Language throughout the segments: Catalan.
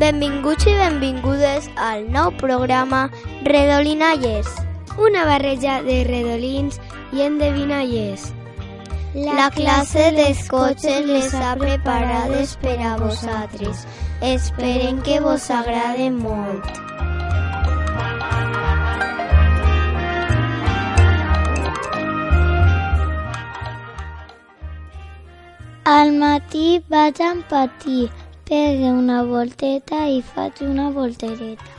Benvinguts i benvingudes al nou programa Redolinalles. Una barreja de redolins i endevinalles. La classe d'escotxes les ha preparades per a vosaltres. Esperen que vos agrade molt. Al matí vaig amb pegue una volteta i faig una voltereta.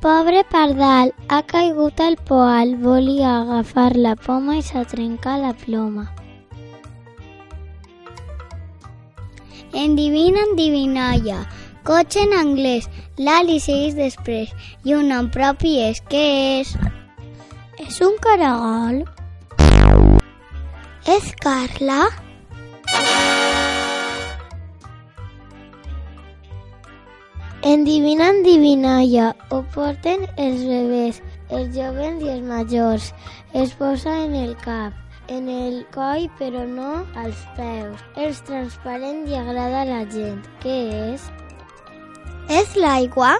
Pobre pardal, ha caigut al poal, volia agafar la poma i s'ha trencat la ploma. Endivina, endivinalla. Cotxe en anglès. L'Ali segueix després. I un nom propi és què és? És un caragol? És Carla? Endivina, endivinalla. Ho porten els bebès, els joves i els majors. Es posa en el cap, en el coll, però no als peus. És transparent i agrada a la gent. Què és? És l'aigua?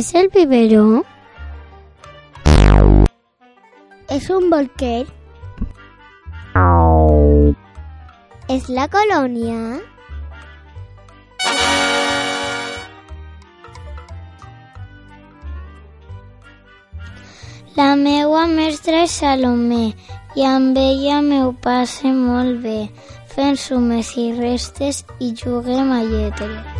És el biberó? És un bolquer? És la colònia? La meua mestra és Salomé i amb ella m'ho passe molt bé, fent sumes i restes i juguem a lletres.